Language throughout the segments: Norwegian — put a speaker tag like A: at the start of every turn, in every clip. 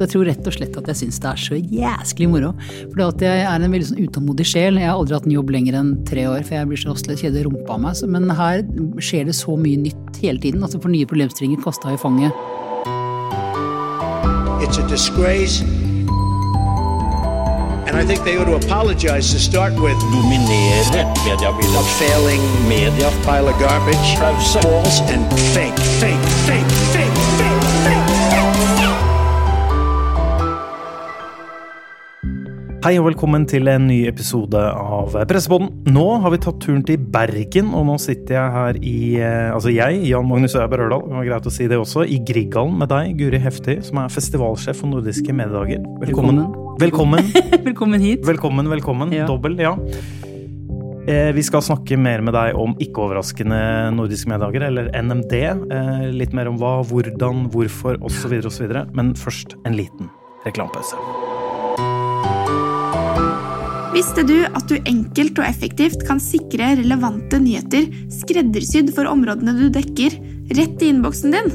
A: Jeg tror rett og slett at jeg syns det er så jæsklig moro. For jeg er en veldig sånn utålmodig sjel. Jeg har aldri hatt en jobb lenger enn tre år, for jeg blir så rastløs kjeder rumpa av meg. Men her skjer det så mye nytt hele tiden. Altså for nye problemstillinger kasta i fanget.
B: It's a disgrace. And I think they ought to apologize to start with.
C: dominere mediebildet.
B: A failing
C: Media
B: pile of garbage. False and fake, fake, fake, fake,
D: Hei og velkommen til en ny episode av Pressepodden. Nå har vi tatt turen til Bergen, og nå sitter jeg her i eh, Altså jeg, Jan Magnus Øyberg Berørdal, det var greit å si det også, i Grieghallen med deg, Guri Hefti, som er festivalsjef for Nordiske mediedager. Velkommen. Velkommen.
A: Velkommen hit.
D: Velkommen, velkommen.
A: Ja.
D: Dobbel, ja. Eh, Vi skal snakke mer med deg om ikke overraskende nordiske meddager, eller NMD. Eh, Litt mer om hva, hvordan, hvorfor osv. osv. Men først en liten reklamepause.
E: Visste du at du enkelt og effektivt kan sikre relevante nyheter skreddersydd for områdene du dekker, rett i innboksen din?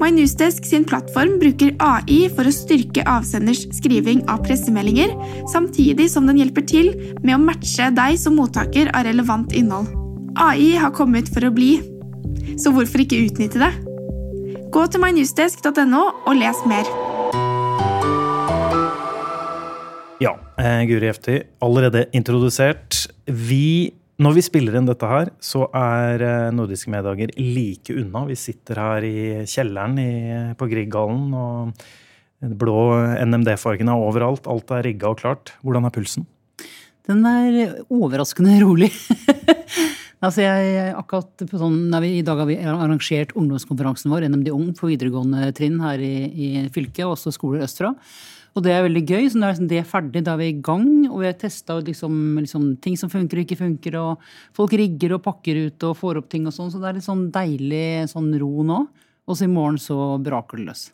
E: MyNewsDesk sin plattform bruker AI for å styrke avsenders skriving av pressemeldinger, samtidig som den hjelper til med å matche deg som mottaker av relevant innhold. AI har kommet for å bli, så hvorfor ikke utnytte det? Gå til mynewsdesk.no og les mer.
D: Ja, eh, Guri Hefti, allerede introdusert. Vi, når vi spiller inn dette her, så er eh, Nordiske meddager like unna. Vi sitter her i kjelleren i, på Grieghallen, og blå NMD-fargene er overalt. Alt er rigga og klart. Hvordan er pulsen?
A: Den er overraskende rolig. altså jeg, akkurat på sånn, vi, I dag har vi arrangert ungdomskonferansen vår, NMD Ung, på videregående trinn her i, i fylket, og også skoler østfra. Og det er veldig gøy. så nå er liksom det ferdig, da er vi i gang. Og vi har testa liksom, liksom, ting som funker og ikke funker. Og folk rigger og pakker ut og får opp ting og sånn. Så det er litt sånn deilig sånn ro nå. Og så i morgen så braker det løs.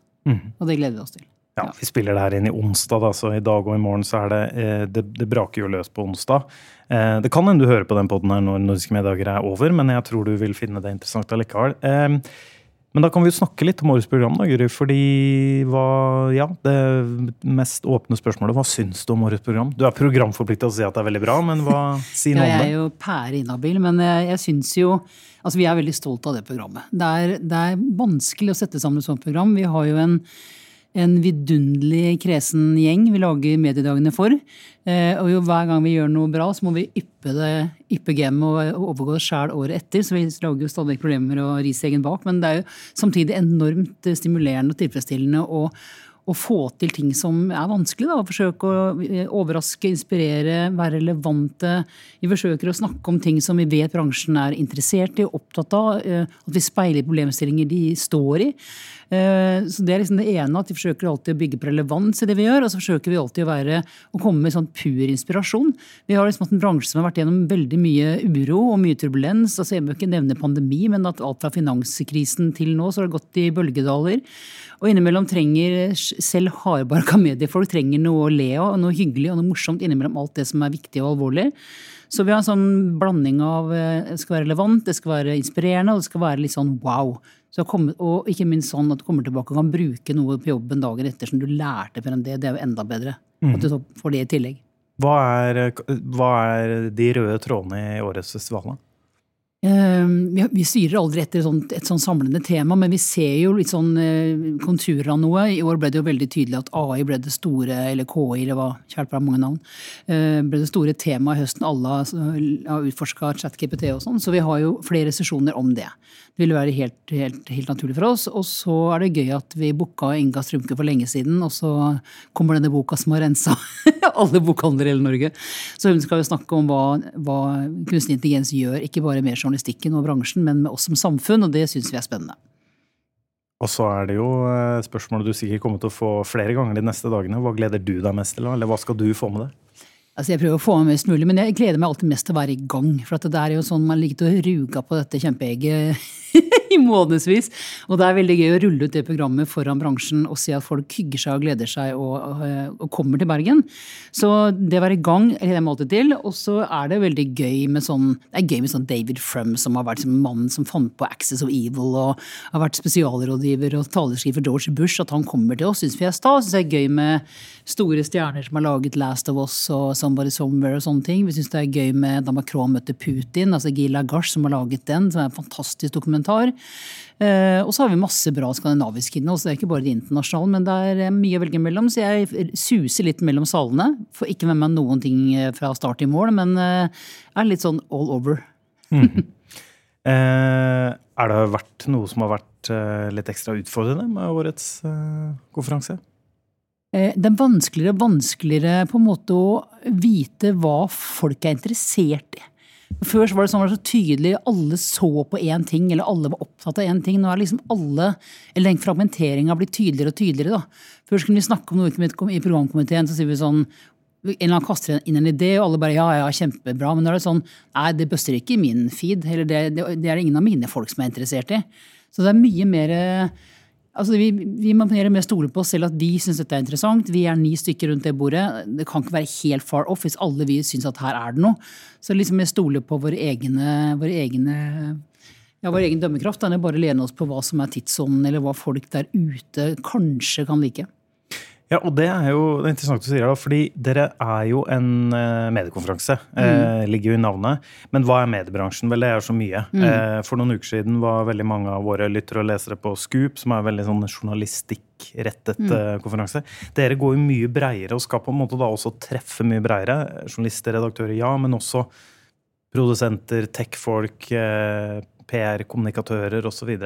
A: Og det gleder vi oss til.
D: Ja, Vi spiller det her inn i onsdag, da, så i dag og i morgen så er det eh, Det, det braker jo løs på onsdag. Eh, det kan hende du hører på den poden her når Nordiske meddager er over, men jeg tror du vil finne det interessant allikevel. Eh, men da kan vi jo snakke litt om årets program, da, Guri. Fordi hva Ja, det mest åpne spørsmålet. Hva syns du om årets program? Du er programforplikta til å si at det er veldig bra, men hva Si
A: om
D: det?
A: jeg er
D: jo
A: jo pæreinhabil, men jeg, jeg syns jo Altså, vi er veldig stolt av det programmet. Det er, det er vanskelig å sette sammen et sånt program. Vi har jo en, en vidunderlig kresen gjeng vi lager mediedagene for. Eh, og jo hver gang vi gjør noe bra, så må vi yppe det, yppe gamet og overgå det sjæl året etter. Så vi lager jo stadig problemer og ris egen bak. Men det er jo samtidig enormt stimulerende og tilfredsstillende å, å få til ting som er vanskelig. Da. Forsøke å eh, overraske, inspirere, være relevante. Vi forsøker å snakke om ting som vi vet bransjen er interessert i og opptatt av. eh, At vi speiler problemstillinger de står i. Eh, Så Det er liksom det ene, at vi forsøker alltid å bygge på relevans i det vi gjør. Og så forsøker vi alltid å være, å komme med sånn pur inspirasjon. Vi har liksom hatt en bransje som har vært gjennom veldig mye uro og mye turbulens. altså Jeg bør ikke nevne pandemi, men at alt fra finanskrisen til nå, så har det gått i bølgedaler. Og innimellom trenger selv hardbarka mediefolk trenger noe å le av, noe hyggelig og noe morsomt innimellom alt det som er viktig og alvorlig. Så vi har en sånn blanding av eh, det skal være relevant, det skal være inspirerende, og det skal være litt sånn wow. Så komme, og ikke minst sånn at du kommer tilbake og kan bruke noe på jobben dagen etter som du lærte enn det. Det er jo enda bedre. At du får det i tillegg.
D: Hva er, hva er de røde trådene i årets festival? da?
A: Eh, Vi, styrer aldri etter et sånn samlende tema, men vi ser jo litt sånn eh, konturer av noe. I år ble det jo veldig tydelig at AI ble det store, eller KI, det var kjært mange navn, eh, ble det store temaet i høsten. Alle har utforska ChatGPT og sånn, så vi har jo flere sesjoner om det. Det ville være helt, helt, helt naturlig for oss. Og så er det gøy at vi booka Inga Strumke for lenge siden, og så kommer denne boka som har rensa alle bokhandlere i hele Norge. Så hun skal jo snakke om hva, hva kunstig intelligens gjør, ikke bare med journalistikken og bransjen, men med oss som samfunn, og det syns vi er spennende.
D: Og så er det jo eh, spørsmålet du sikkert kommer til å få flere ganger de neste dagene. Hva gleder du deg mest til, eller hva skal du få med deg?
A: Altså Jeg prøver å få med mest mulig, men jeg gleder meg alltid mest til å være i gang. For at det er jo sånn man ligger og ruga på dette kjempeegget i månedsvis. Og det er veldig gøy å rulle ut det programmet foran bransjen og se at folk hygger seg og gleder seg og, og, og kommer til Bergen. Så det å være i gang er en måte til. Og så er det veldig gøy med sånn det er gøy med sånn David Frum, som har vært som mannen som fant på Axis of Evil og har vært spesialrådgiver og talerskriver George Bush. At han kommer til oss, syns vi er stas. Syns det er gøy med store stjerner som har laget Last of Us og Somebody Somewhere og sånne ting. Vi syns det er gøy med da Macron møtte Putin, altså Gila Gash som har laget den, som er en fantastisk dokumentar. Eh, og så har vi masse bra skandinavisk innhold, så det er ikke bare det internasjonale, men det er eh, mye å velge mellom. Så jeg suser litt mellom salene. Får ikke med meg noen ting eh, fra start til mål, men er litt sånn all over.
D: Eh, er det vært noe som har vært litt ekstra utfordrende med årets eh, konferanse?
A: Det er vanskeligere og vanskeligere på en måte å vite hva folk er interessert i. Før så var det sånn, så tydelig, alle så på én ting, eller alle var opptatt av én ting. Nå er liksom alle, eller den fragmenteringa blitt tydeligere og tydeligere. da. Før kunne vi snakke om noe i programkomiteen, så sier vi sånn en eller annen kaster inn en idé, og alle bare ja, ja, kjempebra. Men nå er det sånn nei, det bøster ikke i min feed. Eller det, det, det er det ingen av mine folk som er interessert i. Så det er mye mer Altså, vi, vi må mer mer stole på oss selv at vi syns dette er interessant. Vi er ni stykker rundt det bordet. Det kan ikke være helt far off hvis alle vi syns at her er det noe. Så liksom jeg stoler på våre egne, våre egne ja, vår egen dømmekraft. Enn å bare lene oss på hva som er tidsånden, eller hva folk der ute kanskje kan like.
D: Ja, og det er jo det er interessant du sier da, fordi dere er jo en mediekonferanse. mediekonferanse. Eh, ligger jo i navnet. Men hva er mediebransjen? Vel, det er så mye. Eh, for noen uker siden var veldig mange av våre lyttere og lesere på Scoop, som er en veldig sånn journalistikkrettet eh, konferanse. Dere går jo mye breiere og skal på en måte da også treffe mye breiere. Journalister, redaktører, ja, men også produsenter, tech-folk, eh, PR-kommunikatører osv.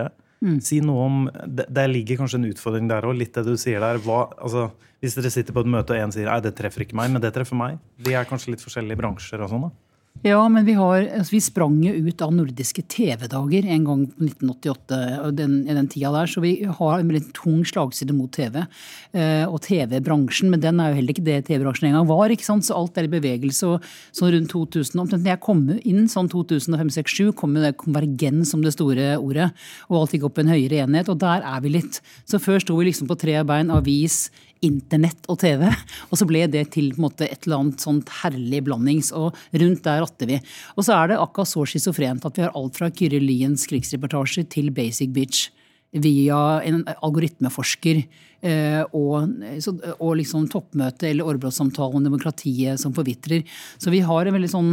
D: Si noe om Der ligger kanskje en utfordring der òg, litt det du sier der. Altså, hvis dere sitter på et møte og en sier nei, det treffer ikke meg, men det treffer meg. Vi er kanskje litt forskjellige bransjer og sånn, da.
A: Ja, men vi, har, altså vi sprang jo ut av nordiske TV-dager en gang på 1988. den, den tida der, Så vi har en veldig tung slagside mot TV. Eh, og TV-bransjen, men den er jo heller ikke det TV-bransjen en gang var. ikke sant? Så alt er i bevegelse. og sånn rundt 2000, Omtrent da jeg kom inn sånn 2005-2006-2007, kom jo det konvergens som det store ordet. Og alt gikk opp i en høyere enhet, og der er vi litt. Så før sto vi liksom på tre bein, avis, internett og TV. Og så ble det til måte et eller annet sånt herlig blandings, og rundt der ratter vi. Og så er det akkurat så schizofrent at vi har alt fra Kyrre Liens krigsreportasje til Basic Bitch via en algoritmeforsker eh, og, og liksom toppmøte eller årebrottssamtale om demokratiet som forvitrer. Så vi har en veldig sånn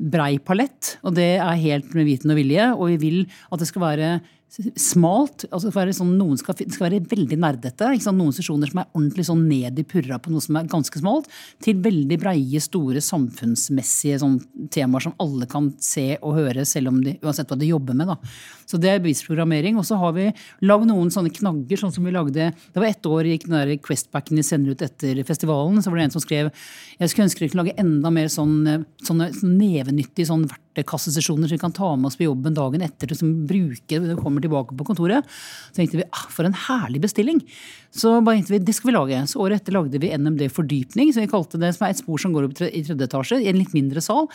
A: brei palett, og det er helt med viten og vilje. Og vi vil at det skal være smalt. altså det skal være sånn, Noen skal, skal være veldig nerdete. sant? Noen sesjoner som er ordentlig sånn ned i purra på noe som er ganske smalt, til veldig breie, store samfunnsmessige sånn, temaer som alle kan se og høre, selv om de, uansett hva de jobber med. da. Så det er bevisprogrammering. Og så har vi lagd noen sånne knagger, sånn som vi lagde Det var ett år gikk den der Questbacken de sender ut etter festivalen. Så var det en som skrev jeg skulle ønske dere kunne lage enda mer sånn, sånne, sånn nevenyttige sånn verktøykassesesjoner som vi kan ta med oss på jobben dagen etter. Liksom, bruker, det vi kommer tilbake på kontoret. Så tenkte vi ah, for en herlig bestilling. Så bare tenkte vi, det skal vi lage. Så året etter lagde vi NMD Fordypning, som vi kalte det, som er et spor som går opp i tredje etasje, i en litt mindre sal.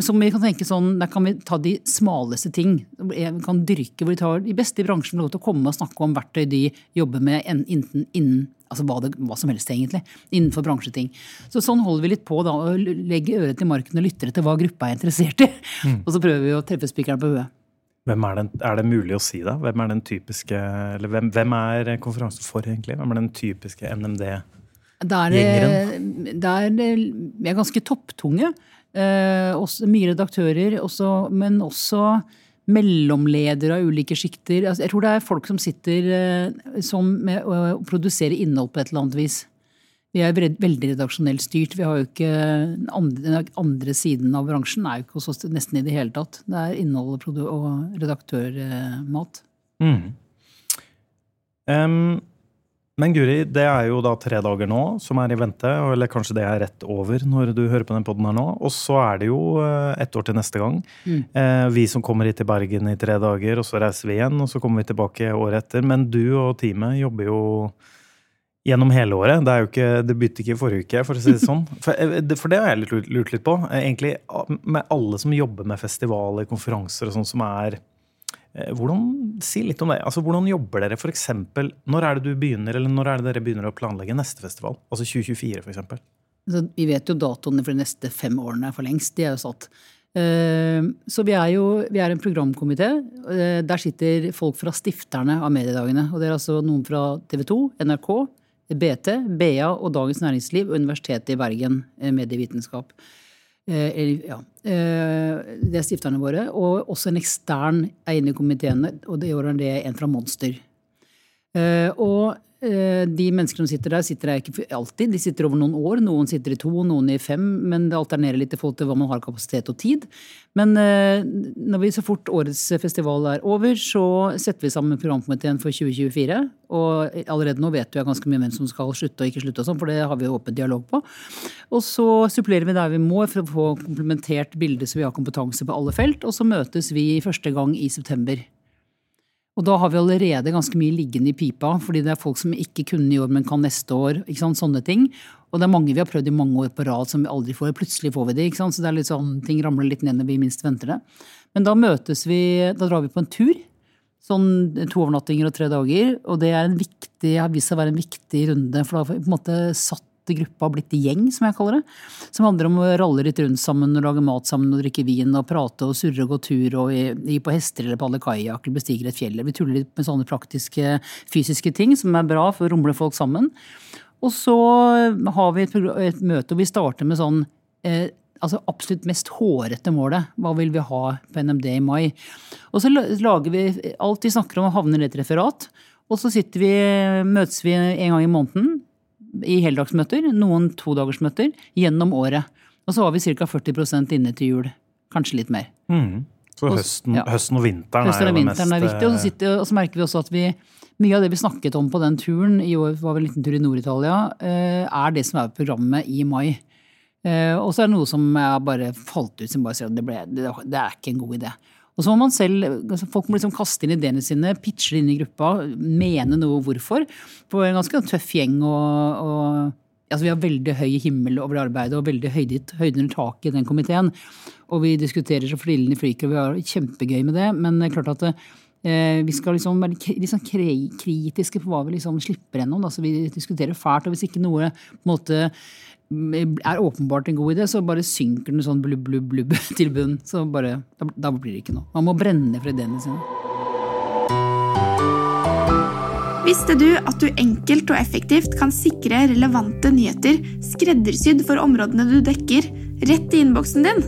A: Som vi kan tenke sånn, Der kan vi ta de smaleste ting. Vi kan dyrke hvor de tar de beste i bransjen får lov til å komme og snakke om verktøy de jobber med innen, innen, altså hva, det, hva som helst, egentlig. Innenfor bransjeting. Så sånn holder vi litt på da, og legger øret til marken og lytter etter hva gruppa er interessert i. Og så prøver vi å treffe spikeren på huet.
D: Hvem er, den, er det mulig å si, da? Hvem er den typiske eller hvem, hvem er konferansen for, egentlig? Hvem er den typiske NMD?
A: Der, der vi er ganske topptunge. Eh, også, mye redaktører, også, men også mellomledere av ulike sjikter. Altså, jeg tror det er folk som sitter eh, som med og produserer innhold på et eller annet vis. Vi er veldig redaksjonelt styrt. Vi har jo ikke den andre, andre siden av bransjen er jo ikke hos oss nesten i det hele tatt. Det er innhold og, redaktørmat.
D: Mm. Um, men Guri, det er jo da tre dager nå som er i vente, eller kanskje det er rett over når du hører på den podden her nå. Og så er det jo eh, ett år til neste gang. Eh, vi som kommer hit til Bergen i tre dager, og så reiser vi igjen, og så kommer vi tilbake året etter. Men du og teamet jobber jo gjennom hele året. Det, er jo ikke, det begynte ikke i forrige uke, for å si det sånn. For, eh, for det har jeg litt lurt, litt på. Eh, Egentlig med alle som jobber med festivaler, konferanser og sånn, som er Eh, Hvordan, si litt om det. Altså, hvordan jobber dere f.eks. Når er det du begynner, eller når er det dere begynner å planlegge neste festival? Altså 2024, f.eks.
A: Altså, vi vet jo datoene for de neste fem årene for lengst. De er jo satt. Så vi er jo vi er en programkomité. Der sitter folk fra stifterne av mediedagene. Og det er altså noen fra TV 2, NRK, BT, BA og Dagens Næringsliv og Universitetet i Bergen, eh, medievitenskap. Eh, ja. Eh, Det er stifterne våre. Og også en ekstern er inne i komiteene, og det år er det en fra Monster. Og de menneskene som sitter der, sitter der ikke alltid. De sitter over noen år. Noen sitter i to, noen i fem. Men det alternerer litt i forhold til hva man har kapasitet og tid. Men eh, når vi så fort årets festival er over, så setter vi sammen programkomiteen for 2024. Og allerede nå vet jeg ganske mye hvem som skal slutte og ikke slutte, og sånn, for det har vi jo åpen dialog på. Og så supplerer vi der vi må for å få komplementert bilde så vi har kompetanse på alle felt. Og så møtes vi første gang i september. Og da har vi allerede ganske mye liggende i pipa, fordi det er folk som ikke kunne i år, men kan neste år. ikke sant, Sånne ting. Og det er mange vi har prøvd i mange år på rad som vi aldri får. Plutselig får vi det. ikke sant, Så det er litt sånn, ting ramler litt ned når vi minst venter det. Men da møtes vi, da drar vi på en tur. Sånn to overnattinger og tre dager. Og det er en viktig, har vist seg å være en viktig runde, for da har vi på en måte satt gruppa og blitt gjeng, som jeg kaller det. Som handler om å ralle litt rundt sammen og lage mat sammen og drikke vin og prate og surre og gå tur og gi på hester eller padle kajakk eller bestige et fjell. Vi tuller litt med sånne praktiske, fysiske ting som er bra for å rumle folk sammen. Og så har vi et, et møte, og vi starter med sånn eh, altså absolutt mest hårete målet. Hva vil vi ha på NMD i mai? Og så lager vi alt vi snakker om, havner i et referat. Og så vi, møtes vi en gang i måneden i heldagsmøter, noen todagersmøter, gjennom året. Og så var vi ca. 40% inne til jul. Kanskje litt mer.
D: Så høsten,
A: ja.
D: høsten og vinteren
A: Høsten
D: er
A: og
D: jo det
A: mest, er viktig. Og så,
D: eh,
A: sitter, og så merker vi også at vi, mye av det vi snakket om på den turen, i år var vel en liten tur i Nord-Italia, eh, er det som er programmet i mai. Eh, Og så er det noe som jeg bare falt ut, som bare sier at det, ble, det, det er ikke en god idé. Og så må man selv, altså Folk må liksom kaste inn ideene sine, pitche det inn i gruppa, mene noe hvorfor. For en ganske tøff gjeng og, og altså Vi har veldig høy himmel over det arbeidet og veldig høyde, høyde under taket i den komiteen. Og vi diskuterer så flillene flyker, og vi har kjempegøy med det. Men det er klart at eh, vi skal liksom være litt sånn kritiske på hva vi liksom slipper gjennom. Da. Vi diskuterer fælt. Og hvis ikke noe på en måte mm, er åpenbart en god idé, så bare synker den sånn blubb, blubb, blubb til bunn. Så bare, da, da blir det ikke noe. Man må brenne for ideene sine.
E: Visste du at du enkelt og effektivt kan sikre relevante nyheter skreddersydd for områdene du dekker, rett i innboksen din?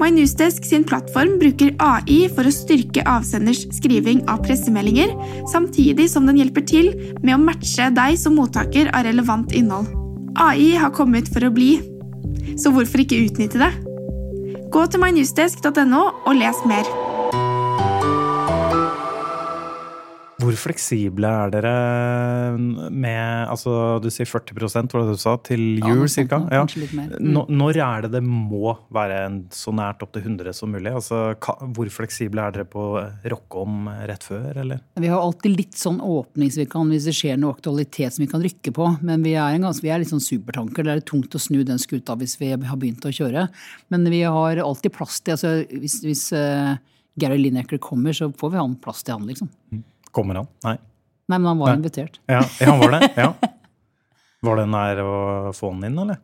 E: MyNewsDesk sin plattform bruker AI for å styrke avsenders skriving av pressemeldinger, samtidig som den hjelper til med å matche deg som mottaker av relevant innhold. AI har kommet for å bli, så hvorfor ikke utnytte det? Gå til mynewsdesk.no og les mer.
D: Hvor fleksible er dere med altså Du sier 40 var det du sa, til jul
A: sånt
D: ca.?
A: Ja. Mm.
D: Når er det det må være så nært opp til 100 som mulig? Altså, hvor fleksible er dere på å rocke om rett før, eller?
A: Vi har alltid litt sånn åpning så vi kan, hvis det skjer noe aktualitet som vi kan rykke på. Men vi er, en ganske, vi er litt sånn supertanker. Det er tungt å snu den skuta hvis vi har begynt å kjøre. Men vi har alltid plass til altså Hvis, hvis uh, Gary Lineker kommer, så får vi han plass til han, liksom.
D: Kommer han? Nei.
A: Nei, men han var
D: Nei.
A: invitert.
D: Ja, ja han var det? Ja. Var det nær å få han inn, eller?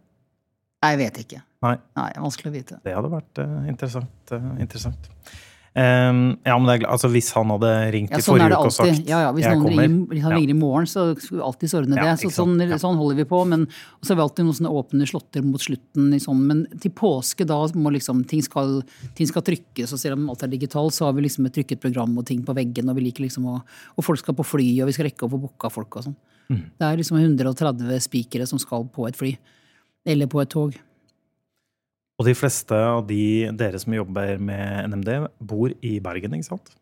A: Nei, jeg vet ikke.
D: Nei.
A: Nei, Vanskelig å vite.
D: Det hadde vært uh, interessant. Uh, interessant. Ehm, ja, men er, altså, hvis han hadde ringt
A: Ja, sånn er
D: forrige uke og sagt
A: Ja, ja, hvis noen
D: kommer
A: ringer, hvis han ringer i morgen, så skulle vi alltid ordne det. Så, sånn, sånn holder vi på. Men så har vi alltid noen sånne åpne slåtter mot slutten. I sånn, men til påske, da må liksom ting skal, ting skal trykkes, og selv om alt er digitalt, så har vi liksom et trykket program og ting på veggen, og vi liker liksom å Og folk skal på fly, og vi skal rekke å få booka folk og sånn.
D: Mm.
A: Det er liksom 130 spikere som skal på et fly. Eller på et tog.
D: Og de fleste av de dere som jobber med NMD, bor i Bergen, ikke sant?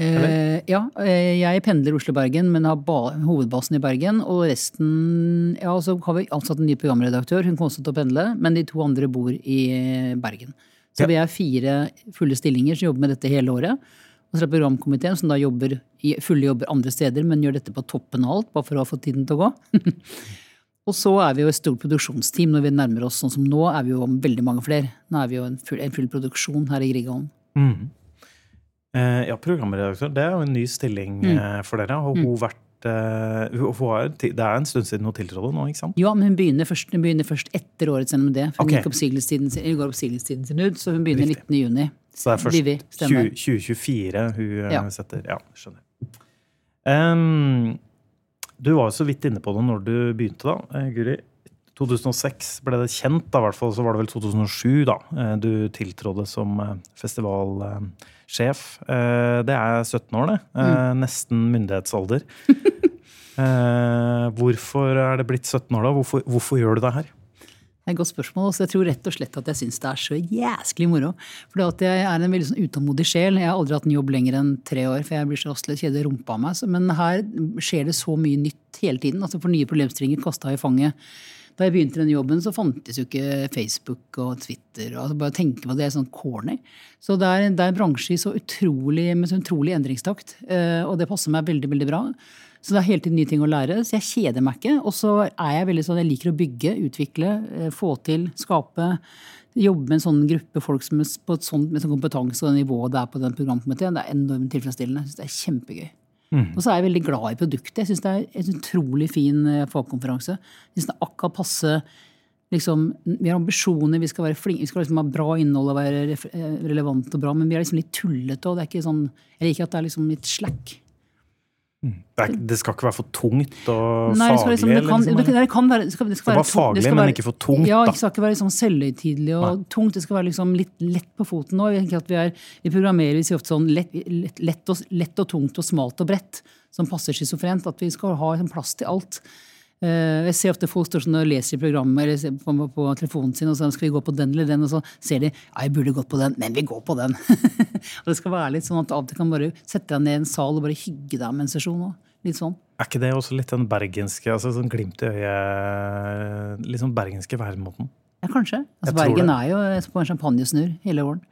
A: Eh, ja, eh, jeg pendler Oslo-Bergen, men har ba hovedbasen i Bergen. Og resten Ja, så har vi ansatt en ny programredaktør, hun kommer også til å pendle. Men de to andre bor i Bergen. Så
D: Ja.
A: vi er fire fulle stillinger som jobber med dette hele året. Og så er det programkomiteen som da jobber i fulle jobber andre steder, men gjør dette på toppen av alt, bare for å ha fått tiden til å gå. og så er vi jo et stort produksjonsteam når vi nærmer oss sånn som nå, er vi jo veldig mange flere. Nå er vi jo en full, en full produksjon her i Grieghallen.
D: Mm. Eh, ja, programredaktør. Det er jo en ny stilling
A: Mm.
D: eh, for dere. Har hun vært eh, hun hun har, Det er en stund siden hun tiltrådte nå, ikke sant?
A: Ja, men hun begynner først, hun begynner først etter årets NMD. For hun
D: Ok.
A: gikk oppsigelsestiden sin, går oppsigelsestiden sin ut, så hun begynner
D: Riktig.
A: 19. juni.
D: Så det er først 20, 2024 hun eh,
A: Ja.
D: setter Ja, skjønner. Em, du var jo så vidt inne på det når du begynte, da, eh, Guri. 2006 ble det kjent, da, i hvert fall så var det vel 2007 da, eh, du tiltrådde som eh, festivalsjef. Det er 17 år, det. Mm. Nesten myndighetsalder. Hvorfor er det blitt 17 år, da? Hvorfor, hvorfor gjør du det her?
A: Det er et godt spørsmål. Så jeg tror rett og slett at jeg syns det er så jæsklig moro. For jeg er en veldig sånn utålmodig sjel. Jeg har aldri hatt en jobb lenger enn tre år, for jeg blir så rastløs kjedelig rumpa meg. Men her skjer det så mye nytt hele tiden. Altså For nye problemstillinger kasta i fanget. Da jeg begynte denne jobben, så fantes jo ikke Facebook og Twitter. og altså Bare tenke på det, er sånn corny. Så det er, det er en bransje så utrolig, med så utrolig endringstakt. eh, Og det passer meg veldig, veldig bra. Så det er hele tiden nye ting å lære. Så jeg kjeder meg ikke. Og så er jeg veldig sånn, jeg liker å bygge, utvikle, eh, få til, skape. Jobbe med en sånn gruppe folk som er på et sånt, med sånn kompetanse og det nivået det er på den programkomiteen. Det er enormt tilfredsstillende. Jeg synes det er kjempegøy. Og så er jeg veldig glad i produktet. Jeg syns det er en utrolig fin eh, fagkonferanse. Jeg synes det akkurat passe liksom, Vi har ambisjoner, vi skal være flinke, vi skal liksom ha bra innhold og være eh, relevant og bra, men vi er liksom litt tullete. og det er ikke sånn, Jeg liker at det er liksom litt slack.
D: Det, er, det skal ikke være for tungt og
A: Nei,
D: faglig?
A: liksom, det, kan,
D: liksom,
A: det, det kan være, det skal, det skal
D: Det var
A: være tung-
D: faglig,
A: skal
D: men ikke for tungt,
A: Ja, det skal ikke være liksom selvhøytidelig og tungt. Det skal være liksom litt lett på foten nå. Vi, er, vi programmerer vi sier ofte sånn lett, lett, og, lett og tungt og smalt og bredt, som passer schizofrent. At vi skal ha liksom plass til alt. Eh, Jeg ser ofte folk står sånn og leser i programmet eller på, på telefonen sin og så skal vi gå på den eller den, og så ser de ja, jeg burde gått på den, men vi går på den. og Det skal være litt sånn at av og til kan bare sette deg ned i en sal og bare hygge deg med en sesjon. også. Litt sånn.
D: Er ikke det også litt den bergenske, altså sånn glimt i øyet Litt sånn bergenske væremåten?
A: Ja, kanskje. Altså, Bergen er jo på en champagnesnurr hele våren.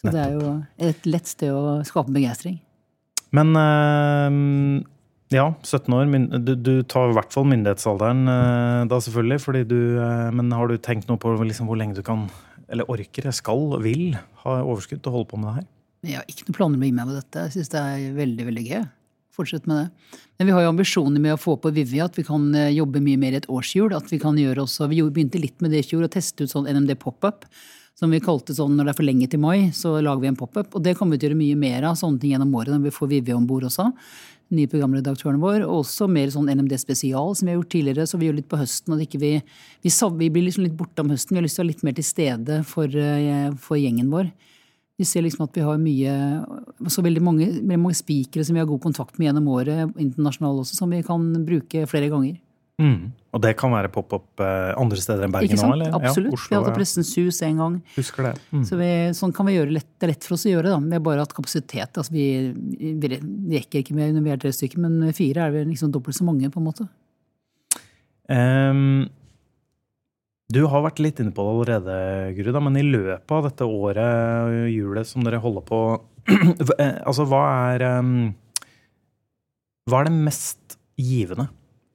A: Så det er jo et lett sted å skape begeistring.
D: Men eh, ja, 17 år. Du, du tar i hvert fall myndighetsalderen eh, da, selvfølgelig. Fordi du, eh, men har du tenkt noe på liksom, hvor lenge du kan, eller orker, skal, vil, ha overskudd til å holde på med det her?
A: Jeg har ikke noen planer med å gi meg med dette. Jeg syns det er veldig veldig gøy. Fortsett med det. Men vi har jo ambisjoner med å få på Vivi at vi kan eh, jobbe mye mer i et årshjul. At vi kan gjøre også, vi begynte litt med det i fjor, å teste ut sånn NMD pop-up. Som vi kalte sånn når det er for lenge til mai, så lager vi en pop-up. Og det kommer vi til å gjøre mye mer av sånne ting gjennom året når vi får Vivi om bord også. Nye programredaktøren vår. Og også mer sånn NMD spesial som vi har gjort tidligere. Så vi gjør litt på høsten. og vi, vi, vi blir liksom litt borte om høsten. Vi har lyst til å være litt mer til stede for, eh, for gjengen vår. Vi ser liksom at vi har mye, så veldig mange, mange spikere som vi har god kontakt med gjennom året, internasjonale også, som vi kan bruke flere ganger.
D: Og det kan være pop-up eh, andre steder enn Bergen
A: Ikke
D: nå? eller?
A: Absolutt.
D: Ja,
A: vi
D: Oslo,
A: hadde
D: ja.
A: Pressens hus en gang.
D: Husker det. Mm.
A: Så vi, sånn kan vi gjøre lett, det er lett for oss å gjøre. da. Vi har bare hatt kapasitet. altså Vi, vi, vi rekker ikke mer når vi er tre stykker, men fire er vel liksom dobbelt så mange, på en måte.
D: Um, du har vært litt inne på det allerede, Guri, da, men i løpet av dette året, og julet som dere holder på eh, Altså, hva er um, Hva er det mest givende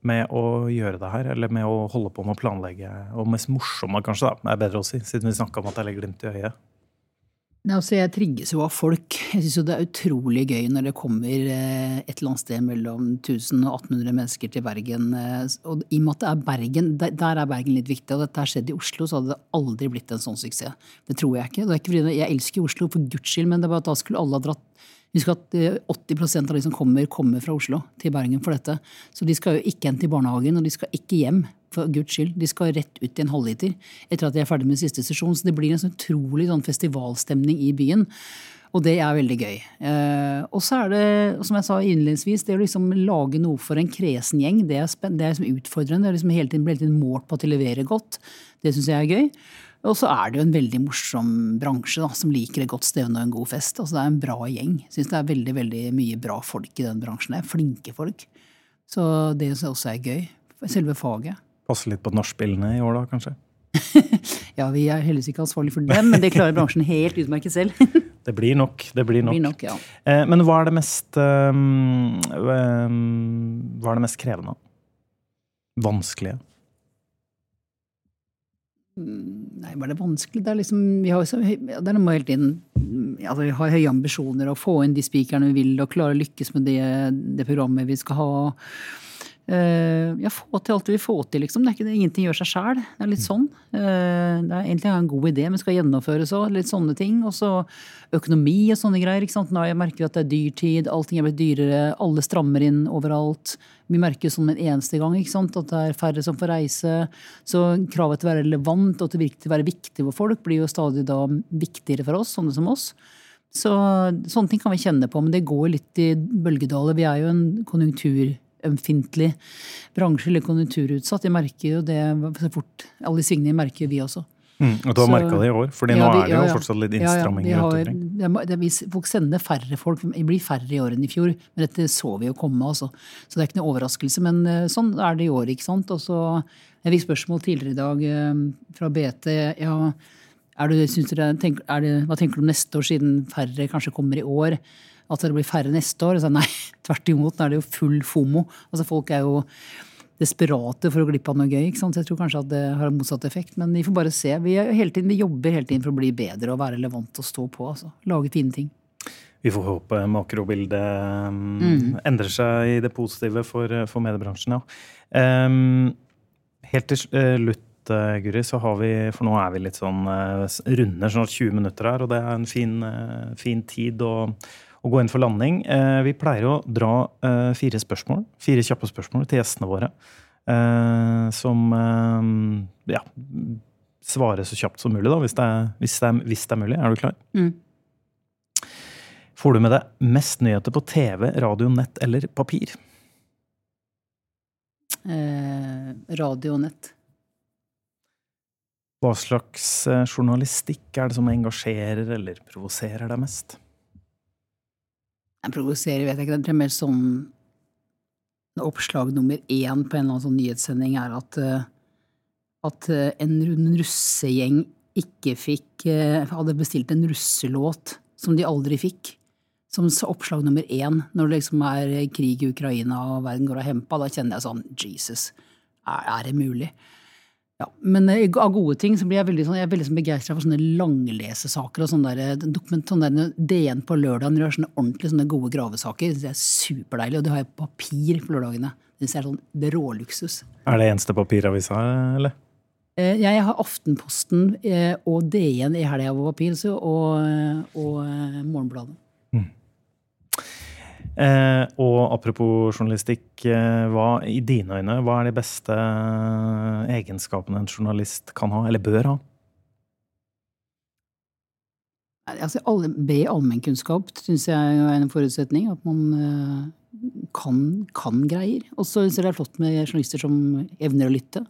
D: med å gjøre det her, eller med å holde på med å planlegge? Og mest morsomme, kanskje, da, er bedre å si, siden vi snakka om at det er litt glimt i øyet.
A: Nei, altså Jeg trigges jo av folk. Jeg syns det er utrolig gøy når det kommer eh, et eller annet sted mellom 1000 og 1800 mennesker til Bergen. eh, Og i og med at det er Bergen, der er Bergen litt viktig. Og dette har skjedd i Oslo, så hadde det aldri blitt en sånn suksess. Det tror jeg ikke. Det er ikke fordi jeg elsker Oslo, for guds skyld, men det er bare at da skulle alle ha dratt Husk at eh, 80% av de som kommer, kommer fra Oslo til Bergen for dette. Så de skal jo ikke hen til barnehagen, og de skal ikke hjem, for guds skyld. De skal rett ut i en halvliter etter at de er ferdig med siste sesjon. Så det blir en sånn utrolig sånn festivalstemning i byen. Og det er veldig gøy. Eh, og så er det, som jeg sa innledningsvis, det å liksom lage noe for en kresen gjeng, det er, det er liksom utfordrende. Det er liksom hele tiden, blir hele tiden målt på at de leverer godt. Det syns jeg er gøy. Og så er det jo en veldig morsom bransje da, som liker et godt stevne og en god fest. Altså Det er en bra gjeng. Syns det er veldig veldig mye bra folk i den bransjen. Det er flinke folk. Så det syns jeg også er gøy. Selve faget.
D: Passe litt på nachspielene i år, da, kanskje?
A: Ja, vi er heldigvis ikke ansvarlig for dem, men det klarer bransjen helt utmerket selv.
D: Det blir nok. Det blir nok.
A: Blir nok, ja.
D: Eh, Men hva er det mest um, um, Hva er det mest krevende? Vanskelige?
A: Nei, var det vanskelig? Det er liksom, vi har så, det noe hele tiden altså, vi har høye ambisjoner å få inn de spikerne vi vil og klare å lykkes med det, det programmet vi skal ha. Uh, ja, få til alt vi vil få til, liksom. Det er ikke det, Ingenting gjør seg sjæl. Det er litt sånn. Uh, det er egentlig en god idé, men skal gjennomføres òg. Litt sånne ting. Og så økonomi og sånne greier. ikke sant? Nå jeg merker at det er dyrtid, allting er blitt dyrere, alle strammer inn overalt. Vi merker sånn en eneste gang ikke sant? at det er færre som får reise. Så kravet til å være relevant og til å være viktig for folk blir jo stadig da viktigere for oss, sånne som oss. Så Sånne ting kan vi kjenne på, men det går litt i bølgedaler. Vi er jo en konjunktur ømfintlig bransje eller konjunkturutsatt. Jeg merker jo det så fort. Alle svingene merker vi også.
D: Mm, og du har merka det i år? fordi ja, nå er det jo ja, fortsatt litt innstramminger
A: ja, omkring. Folk sender færre folk. Det blir færre i år enn i fjor. Men dette så vi jo komme, altså. Så det er ikke noe overraskelse. Men eh, sånn er det i år, ikke sant. Og så Jeg fikk spørsmål tidligere i dag eh, fra BT. ja, er du, dere, tenk, er det, hva tenker du om neste år, siden færre kanskje kommer i år? At det blir færre neste år? Så nei, tvert imot. Nå er det jo full fomo. Altså Folk er jo desperate for å glippe av noe gøy. ikke sant? Så jeg tror kanskje at det har en motsatt effekt. Men vi får bare se. Vi, hele tiden, vi jobber hele tiden for å bli bedre og være relevant og stå på. altså. Lage fine ting.
D: Vi får håpe makrobildet mm. endrer seg i det positive for, for mediebransjen, ja. Um, helt til slutt, Guri, så har vi For nå er vi litt sånn runder snart 20 minutter her, og det er en fin, fin tid. og å gå inn for landing. Eh, vi pleier å dra eh, fire spørsmål, fire kjappe spørsmål til gjestene våre. Eh, som ja, svarer så kjapt som mulig, da, hvis det er, hvis det er, hvis det er mulig. Er du klar? Mm. Får du med deg mest nyheter på TV, radio, nett eller papir?
A: Eh, radio og nett.
D: Hva slags journalistikk er det som engasjerer eller provoserer deg mest?
A: Jeg provoserer, vet jeg ikke. Det er mer sånn Oppslag nummer én på en eller annen sånn nyhetssending er at, eh, at eh, en russegjeng ikke fikk eh, Hadde bestilt en russelåt som de aldri fikk. Som oppslag nummer én når det liksom er krig i Ukraina og verden går av hempa. Da kjenner jeg sånn Jesus, er, er det mulig? Ja, men eh, av gode ting så blir jeg veldig, sånn, jeg er veldig sånn begeistra for sånne langlesesaker og sånne der, eh, dokument, sånne der DN på lørdag gjør sånne ordentlig sånne gode gravesaker. Det er superdeilig. Og det har jeg på papir på lørdagene. Det er sånn det er råluksus.
D: Er det eneste papiravisa, eller?
A: Ja, jeg har Aftenposten og DN i helga på papir, og, og Morgenbladet.
D: Eh, og apropos journalistikk, eh, hva i dine øyne, hva er de beste egenskapene en journalist kan ha, eller bør ha?
A: Altså, alle, be allmennkunnskap syns jeg er en forutsetning. At man eh, kan, kan greier. Og så syns jeg det er flott med journalister som evner å lytte.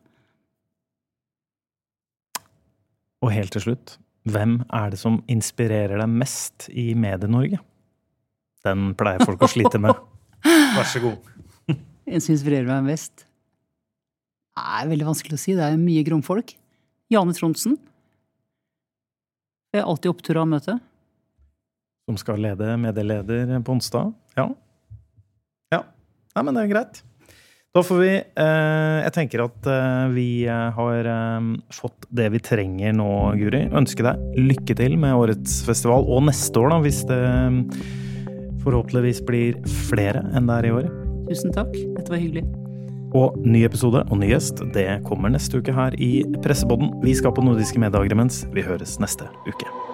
D: Og helt til slutt, hvem er det som inspirerer deg mest i Medie-Norge? Den pleier folk å slite med. Vær så god.
A: En som inspirerer meg mest? Det er veldig vanskelig å si. Det er mye gromfolk. Jane Trondsen. Jeg er alltid opptur av møtet.
D: Som skal lede medieleder på onsdag? Ja. Ja. Nei, men det er greit. Da får vi eh, Jeg tenker at eh, vi eh, har eh, fått det vi trenger nå, Guri. Ønsker deg lykke til med årets festival, og neste år, da, hvis det forhåpentligvis blir flere enn det er i år.
A: Tusen takk. Dette var hyggelig.
D: Og ny episode og ny gjest det kommer neste uke her i Pressepodden. Vi skal på Nordiske medieagrements. Vi høres neste uke.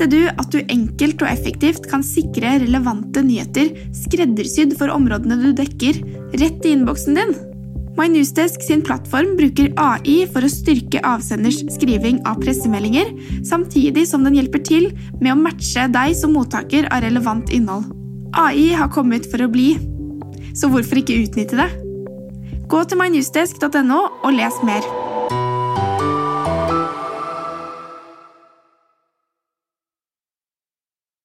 E: Visste du at du enkelt og effektivt kan sikre relevante nyheter skreddersydd for områdene du dekker, rett i innboksen din? MyNewsDesk sin plattform bruker AI for å styrke avsenders skriving av pressemeldinger, samtidig som den hjelper til med å matche deg som mottaker av relevant innhold. AI har kommet for å bli, så hvorfor ikke utnytte det? Gå til mynewsdesk.no og les mer.